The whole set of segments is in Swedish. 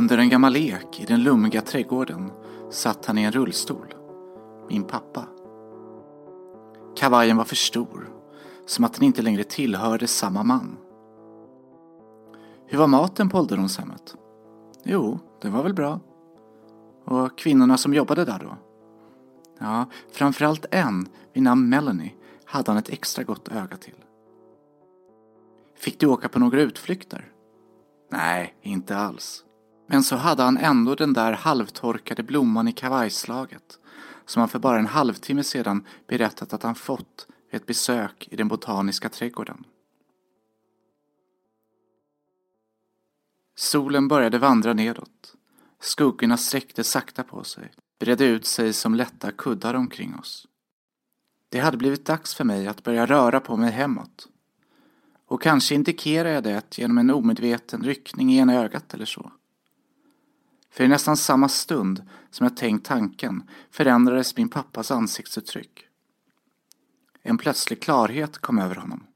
Under en gammal ek i den lummiga trädgården satt han i en rullstol. Min pappa. Kavajen var för stor, som att den inte längre tillhörde samma man. Hur var maten på ålderdomshemmet? Jo, det var väl bra. Och kvinnorna som jobbade där då? Ja, framförallt en vid namn Melanie hade han ett extra gott öga till. Fick du åka på några utflykter? Nej, inte alls. Men så hade han ändå den där halvtorkade blomman i kavajslaget som han för bara en halvtimme sedan berättat att han fått vid ett besök i den botaniska trädgården. Solen började vandra nedåt. Skuggorna sträckte sakta på sig, bredde ut sig som lätta kuddar omkring oss. Det hade blivit dags för mig att börja röra på mig hemåt. Och kanske indikerade jag det genom en omedveten ryckning i ena ögat eller så. För i nästan samma stund som jag tänkt tanken förändrades min pappas ansiktsuttryck. En plötslig klarhet kom över honom.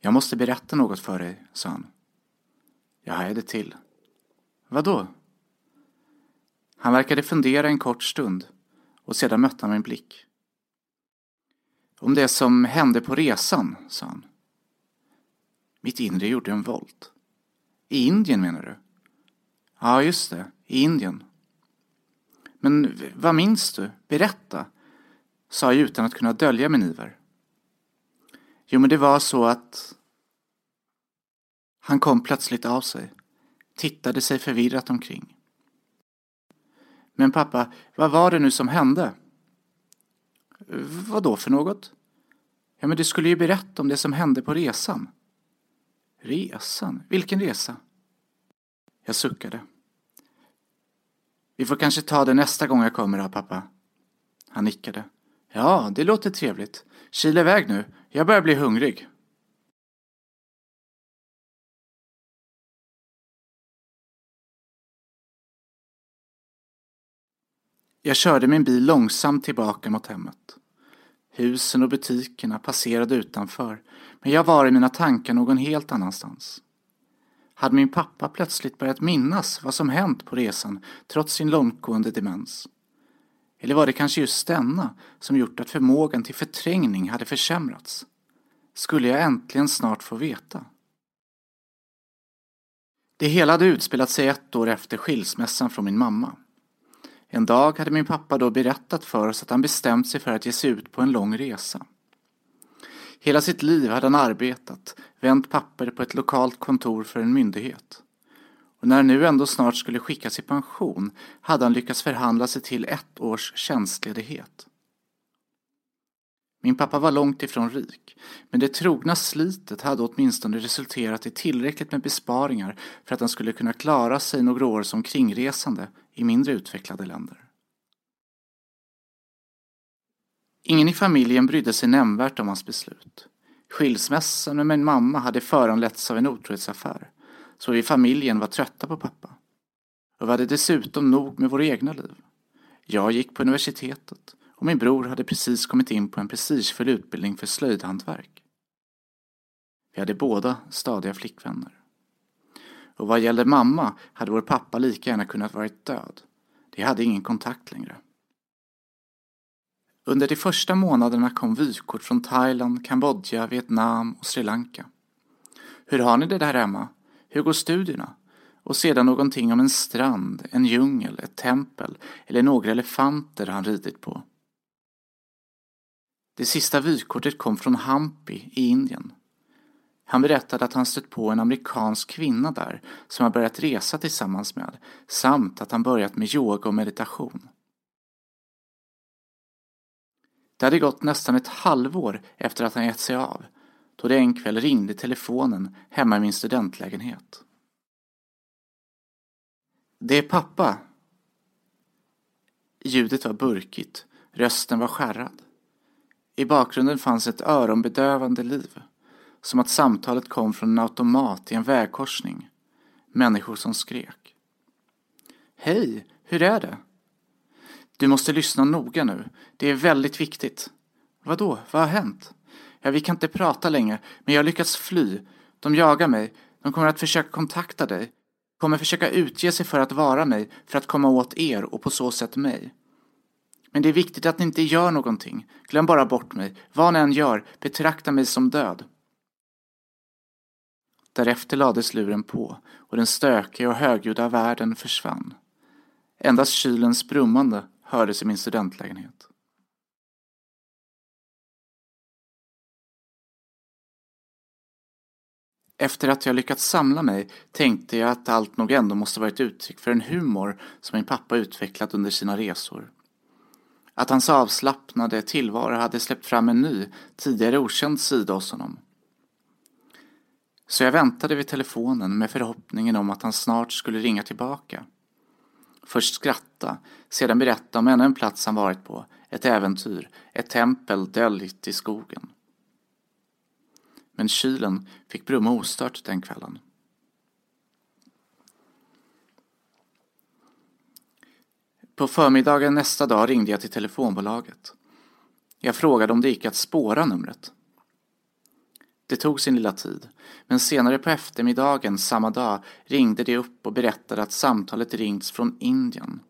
Jag måste berätta något för dig, sa han. Jag hajade till. Vadå? Han verkade fundera en kort stund och sedan mötte han min blick. Om det som hände på resan, sa han. Mitt inre gjorde en volt. I Indien menar du? Ja, just det. I Indien. Men vad minns du? Berätta, sa jag utan att kunna dölja min iver. Jo, men det var så att... Han kom plötsligt av sig, tittade sig förvirrat omkring. Men pappa, vad var det nu som hände? Vad då för något? Ja, men du skulle ju berätta om det som hände på resan. Resan? Vilken resa? Jag suckade. Vi får kanske ta det nästa gång jag kommer då, pappa. Han nickade. Ja, det låter trevligt. Kil iväg nu. Jag börjar bli hungrig. Jag körde min bil långsamt tillbaka mot hemmet. Husen och butikerna passerade utanför, men jag var i mina tankar någon helt annanstans. Hade min pappa plötsligt börjat minnas vad som hänt på resan trots sin långtgående demens? Eller var det kanske just denna som gjort att förmågan till förträngning hade försämrats? Skulle jag äntligen snart få veta? Det hela hade utspelat sig ett år efter skilsmässan från min mamma. En dag hade min pappa då berättat för oss att han bestämt sig för att ge sig ut på en lång resa. Hela sitt liv hade han arbetat, vänt papper på ett lokalt kontor för en myndighet. Och när han nu ändå snart skulle skickas i pension hade han lyckats förhandla sig till ett års tjänstledighet. Min pappa var långt ifrån rik, men det trogna slitet hade åtminstone resulterat i tillräckligt med besparingar för att han skulle kunna klara sig några år som kringresande i mindre utvecklade länder. Ingen i familjen brydde sig nämnvärt om hans beslut. Skilsmässan med min mamma hade föranletts av en otrohetsaffär, så vi i familjen var trötta på pappa. Och vi hade dessutom nog med våra egna liv. Jag gick på universitetet och min bror hade precis kommit in på en prestigefull utbildning för slöjdhantverk. Vi hade båda stadiga flickvänner. Och vad gällde mamma hade vår pappa lika gärna kunnat varit död. De hade ingen kontakt längre. Under de första månaderna kom vykort från Thailand, Kambodja, Vietnam och Sri Lanka. Hur har ni det där hemma? Hur går studierna? Och sedan någonting om en strand, en djungel, ett tempel eller några elefanter han ridit på. Det sista vykortet kom från Hampi i Indien. Han berättade att han stött på en amerikansk kvinna där som han börjat resa tillsammans med samt att han börjat med yoga och meditation. Det hade gått nästan ett halvår efter att han gett sig av då det en kväll ringde telefonen hemma i min studentlägenhet. Det är pappa. Ljudet var burkigt, rösten var skärrad. I bakgrunden fanns ett öronbedövande liv. Som att samtalet kom från en automat i en vägkorsning. Människor som skrek. Hej, hur är det? Du måste lyssna noga nu. Det är väldigt viktigt. Vadå? Vad har hänt? Ja, vi kan inte prata längre, men jag har lyckats fly. De jagar mig. De kommer att försöka kontakta dig. kommer försöka utge sig för att vara mig för att komma åt er och på så sätt mig. Men det är viktigt att ni inte gör någonting. Glöm bara bort mig. Vad ni än gör, betrakta mig som död. Därefter lades luren på och den stökiga och högljudda världen försvann. Endast kylens brummande hördes i min studentlägenhet. Efter att jag lyckats samla mig tänkte jag att allt nog ändå måste vara ett uttryck för en humor som min pappa utvecklat under sina resor. Att hans avslappnade tillvaro hade släppt fram en ny, tidigare okänd sida hos honom. Så jag väntade vid telefonen med förhoppningen om att han snart skulle ringa tillbaka. Först skratta, sedan berätta om ännu en plats han varit på, ett äventyr, ett tempel döljt i skogen. Men kylen fick brumma ostört den kvällen. På förmiddagen nästa dag ringde jag till telefonbolaget. Jag frågade om det gick att spåra numret. Det tog sin lilla tid, men senare på eftermiddagen samma dag ringde de upp och berättade att samtalet ringts från Indien,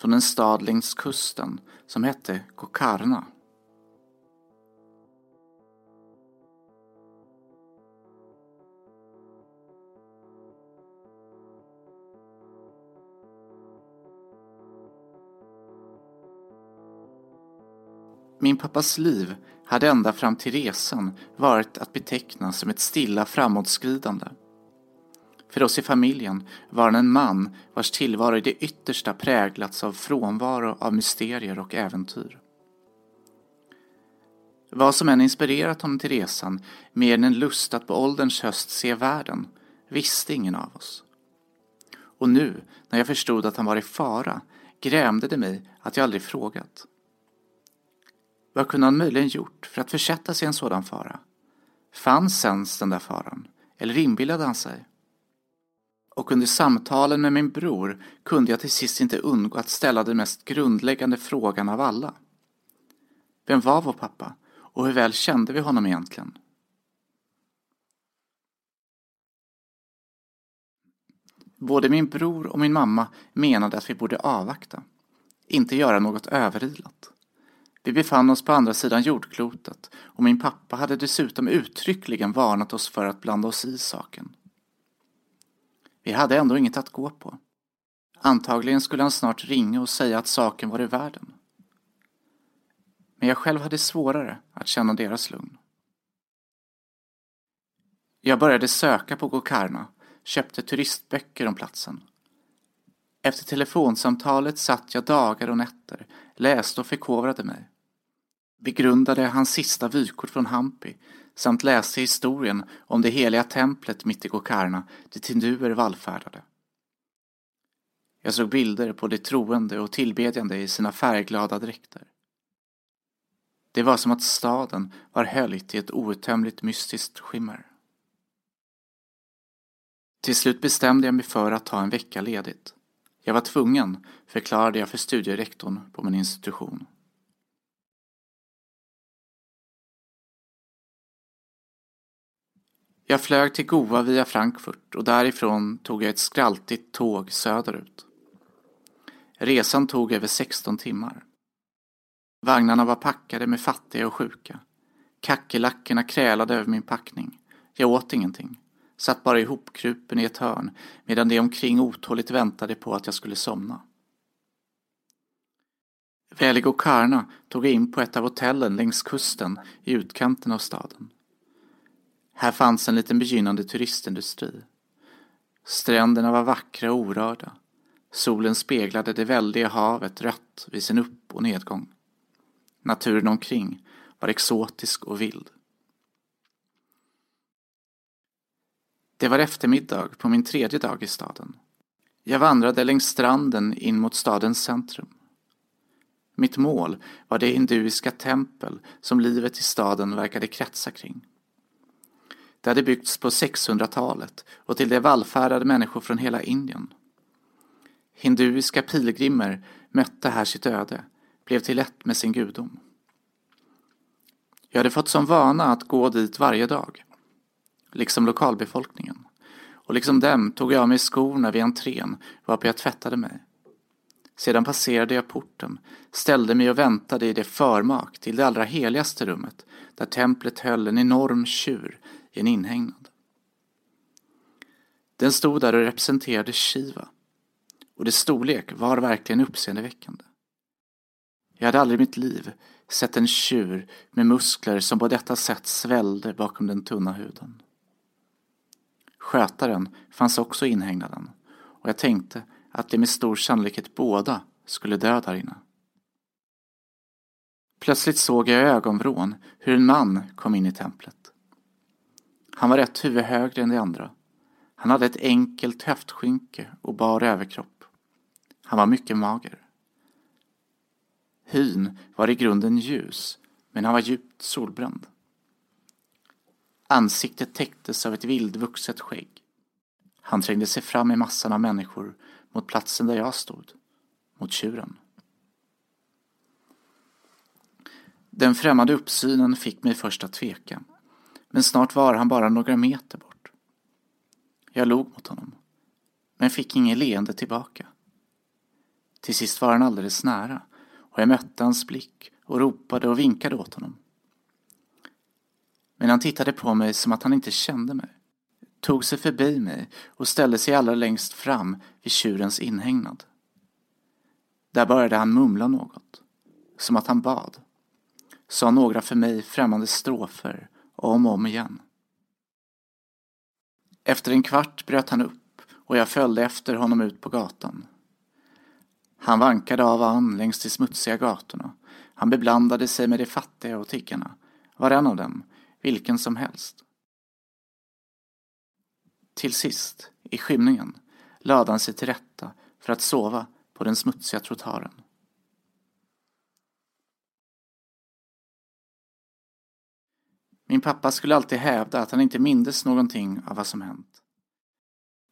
från en stad längs kusten som hette Kokarna. Min pappas liv hade ända fram till resan varit att beteckna som ett stilla framåtskridande. För oss i familjen var han en man vars tillvaro i det yttersta präglats av frånvaro av mysterier och äventyr. Vad som än inspirerat honom till resan, mer än en lust att på ålderns höst se världen, visste ingen av oss. Och nu, när jag förstod att han var i fara, grämde det mig att jag aldrig frågat. Vad kunde han möjligen gjort för att försätta sig i en sådan fara? Fanns ens den där faran? Eller inbillade han sig? Och under samtalen med min bror kunde jag till sist inte undgå att ställa den mest grundläggande frågan av alla. Vem var vår pappa? Och hur väl kände vi honom egentligen? Både min bror och min mamma menade att vi borde avvakta, inte göra något överilat. Vi befann oss på andra sidan jordklotet och min pappa hade dessutom uttryckligen varnat oss för att blanda oss i saken. Vi hade ändå inget att gå på. Antagligen skulle han snart ringa och säga att saken var i världen. Men jag själv hade svårare att känna deras lugn. Jag började söka på Gokarna, köpte turistböcker om platsen. Efter telefonsamtalet satt jag dagar och nätter, läste och förkovrade mig begrundade hans sista vykort från Hampi samt läste historien om det heliga templet mitt i Gokarna dit hinduer vallfärdade. Jag såg bilder på de troende och tillbedjande i sina färgglada dräkter. Det var som att staden var höljt i ett outtömligt mystiskt skimmer. Till slut bestämde jag mig för att ta en vecka ledigt. Jag var tvungen, förklarade jag för studierektorn på min institution. Jag flög till Goa via Frankfurt och därifrån tog jag ett skraltigt tåg söderut. Resan tog över 16 timmar. Vagnarna var packade med fattiga och sjuka. Kackerlackorna krälade över min packning. Jag åt ingenting. Satt bara ihopkrupen i ett hörn medan de omkring otåligt väntade på att jag skulle somna. Väl i Gokarna tog jag in på ett av hotellen längs kusten i utkanten av staden. Här fanns en liten begynnande turistindustri. Stränderna var vackra och orörda. Solen speglade det väldiga havet rött vid sin upp och nedgång. Naturen omkring var exotisk och vild. Det var eftermiddag på min tredje dag i staden. Jag vandrade längs stranden in mot stadens centrum. Mitt mål var det hinduiska tempel som livet i staden verkade kretsa kring. Det hade byggts på 600-talet och till det vallfärdade människor från hela Indien. Hinduiska pilgrimer mötte här sitt öde, blev till ett med sin gudom. Jag hade fått som vana att gå dit varje dag, liksom lokalbefolkningen, och liksom dem tog jag av mig skorna vid entrén varpå jag tvättade mig. Sedan passerade jag porten, ställde mig och väntade i det förmak till det allra heligaste rummet där templet höll en enorm tjur i en inhägnad. Den stod där och representerade Shiva och dess storlek var verkligen uppseendeväckande. Jag hade aldrig i mitt liv sett en tjur med muskler som på detta sätt svällde bakom den tunna huden. Skötaren fanns också i inhägnaden och jag tänkte att de med stor sannolikhet båda skulle dö där inne. Plötsligt såg jag i ögonvrån hur en man kom in i templet. Han var ett huvud högre än de andra. Han hade ett enkelt höftskynke och bar överkropp. Han var mycket mager. Hyn var i grunden ljus, men han var djupt solbränd. Ansiktet täcktes av ett vildvuxet skägg. Han trängde sig fram i massan av människor mot platsen där jag stod, mot tjuren. Den främmande uppsynen fick mig först att tveka, men snart var han bara några meter bort. Jag log mot honom, men fick inget leende tillbaka. Till sist var han alldeles nära och jag mötte hans blick och ropade och vinkade åt honom. Men han tittade på mig som att han inte kände mig, tog sig förbi mig och ställde sig allra längst fram vid tjurens inhägnad. Där började han mumla något, som att han bad. Sa några för mig främmande strofer om och om igen. Efter en kvart bröt han upp och jag följde efter honom ut på gatan. Han vankade av och an längs de smutsiga gatorna. Han beblandade sig med de fattiga och tiggarna, var en av dem, vilken som helst. Till sist, i skymningen, lade han sig till rätta för att sova på den smutsiga trottoaren. Min pappa skulle alltid hävda att han inte mindes någonting av vad som hänt.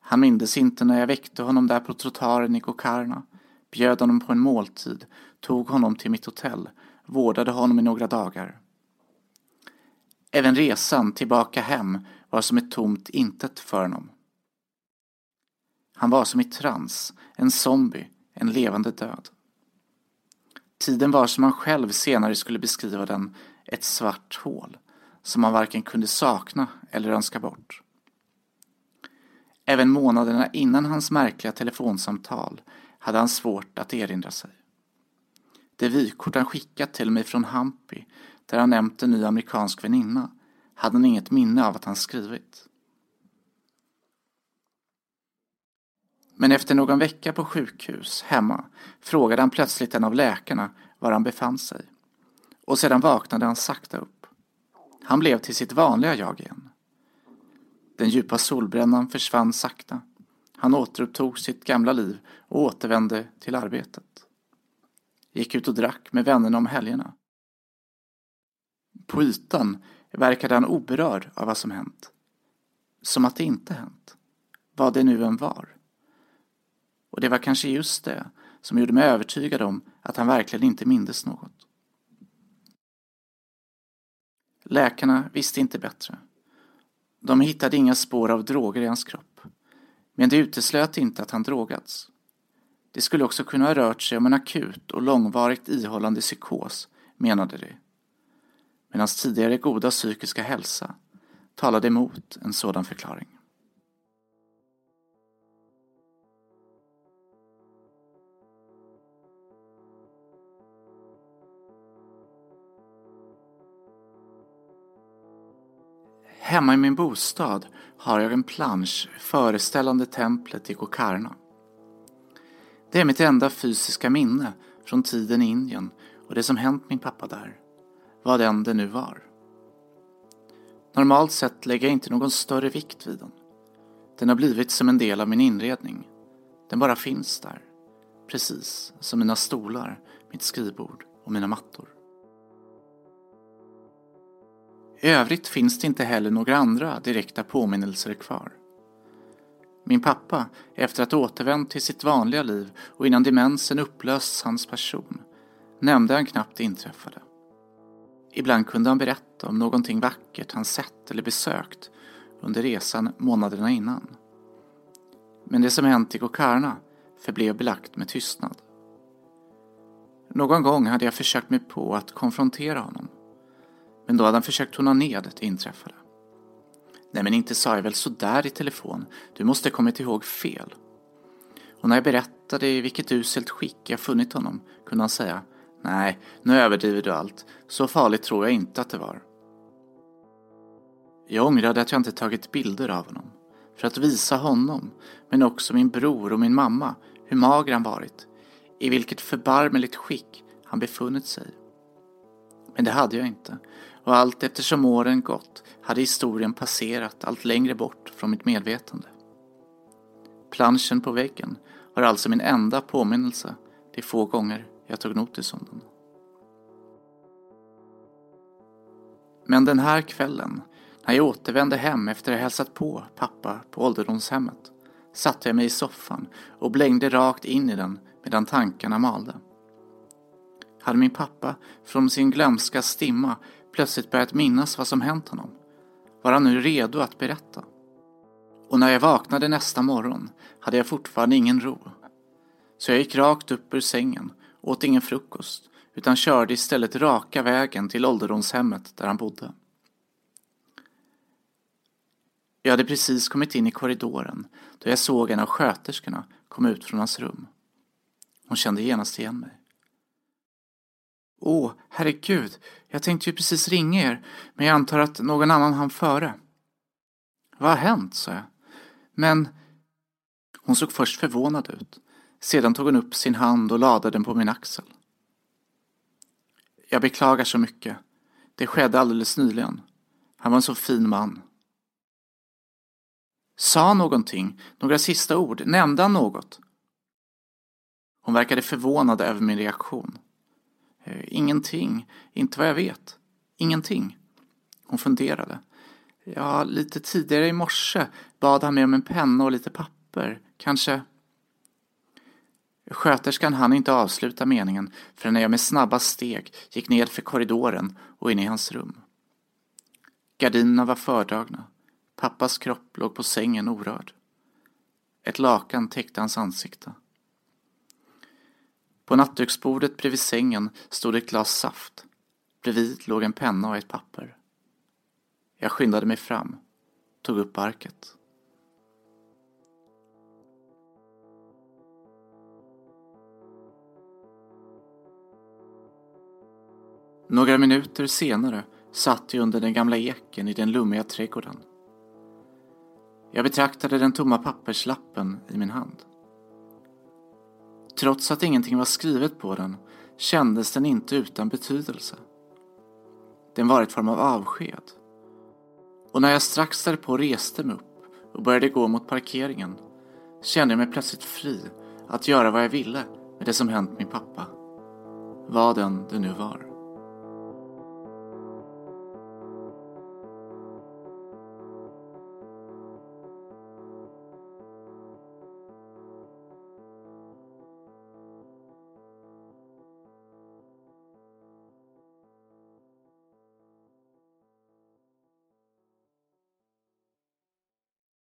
Han mindes inte när jag väckte honom där på trottoaren i Gokarna bjöd honom på en måltid, tog honom till mitt hotell, vårdade honom i några dagar. Även resan tillbaka hem var som ett tomt intet för honom. Han var som i trans, en zombie, en levande död. Tiden var som han själv senare skulle beskriva den, ett svart hål som han varken kunde sakna eller önska bort. Även månaderna innan hans märkliga telefonsamtal hade han svårt att erinra sig. Det vykort han skickat till mig från Hampi, där han nämnt en ny amerikansk väninna, hade han inget minne av att han skrivit. Men efter någon vecka på sjukhus, hemma, frågade han plötsligt en av läkarna var han befann sig. Och sedan vaknade han sakta upp. Han blev till sitt vanliga jag igen. Den djupa solbrännan försvann sakta han återupptog sitt gamla liv och återvände till arbetet. Gick ut och drack med vännerna om helgerna. På ytan verkade han oberörd av vad som hänt. Som att det inte hänt. Vad det nu än var. Och det var kanske just det som gjorde mig övertygad om att han verkligen inte mindes något. Läkarna visste inte bättre. De hittade inga spår av droger i hans kropp. Men det uteslöt inte att han drogats. Det skulle också kunna ha rört sig om en akut och långvarigt ihållande psykos, menade de. Men hans tidigare goda psykiska hälsa talade emot en sådan förklaring. Hemma i min bostad har jag en plansch föreställande templet i Gokarna. Det är mitt enda fysiska minne från tiden i Indien och det som hänt min pappa där, vad än det nu var. Normalt sett lägger jag inte någon större vikt vid den. Den har blivit som en del av min inredning. Den bara finns där, precis som mina stolar, mitt skrivbord och mina mattor. I övrigt finns det inte heller några andra direkta påminnelser kvar. Min pappa, efter att ha återvänt till sitt vanliga liv och innan demensen upplöst hans person, nämnde han knappt det inträffade. Ibland kunde han berätta om någonting vackert han sett eller besökt under resan månaderna innan. Men det som hänt i Gokarna förblev belagt med tystnad. Någon gång hade jag försökt mig på att konfrontera honom. Men då hade han försökt tona ned det inträffade. Nej men inte sa jag väl sådär i telefon. Du måste ha kommit ihåg fel. Och när jag berättade i vilket uselt skick jag funnit honom kunde han säga Nej, nu överdriver du allt. Så farligt tror jag inte att det var. Jag ångrade att jag inte tagit bilder av honom. För att visa honom, men också min bror och min mamma, hur mager han varit. I vilket förbarmligt skick han befunnit sig. Men det hade jag inte. Och allt eftersom åren gått hade historien passerat allt längre bort från mitt medvetande. Planschen på väggen var alltså min enda påminnelse de få gånger jag tog notis om den. Men den här kvällen, när jag återvände hem efter att ha hälsat på pappa på ålderdomshemmet, satte jag mig i soffan och blängde rakt in i den medan tankarna malde. Hade min pappa från sin glömska stimma plötsligt börjat minnas vad som hänt honom? Var han nu redo att berätta? Och när jag vaknade nästa morgon hade jag fortfarande ingen ro. Så jag gick rakt upp ur sängen, åt ingen frukost, utan körde istället raka vägen till ålderdomshemmet där han bodde. Jag hade precis kommit in i korridoren då jag såg en av sköterskorna komma ut från hans rum. Hon kände genast igen mig. Åh, herregud, jag tänkte ju precis ringa er, men jag antar att någon annan hann före. Vad har hänt, sa jag. Men... Hon såg först förvånad ut. Sedan tog hon upp sin hand och lade den på min axel. Jag beklagar så mycket. Det skedde alldeles nyligen. Han var en så fin man. Sa någonting, några sista ord, nämnde han något? Hon verkade förvånad över min reaktion. Eh, ingenting, inte vad jag vet. Ingenting. Hon funderade. Ja, lite tidigare i morse bad han mig om en penna och lite papper. Kanske... Sköterskan hann inte avsluta meningen förrän jag med snabba steg gick ned för korridoren och in i hans rum. Gardinerna var fördragna. Pappas kropp låg på sängen orörd. Ett lakan täckte hans ansikte. På nattduksbordet bredvid sängen stod ett glas saft. Bredvid låg en penna och ett papper. Jag skyndade mig fram, tog upp arket. Några minuter senare satt jag under den gamla eken i den lummiga trädgården. Jag betraktade den tomma papperslappen i min hand. Trots att ingenting var skrivet på den kändes den inte utan betydelse. Den var ett form av avsked. Och när jag strax därpå reste mig upp och började gå mot parkeringen kände jag mig plötsligt fri att göra vad jag ville med det som hänt min pappa. Vad än det nu var.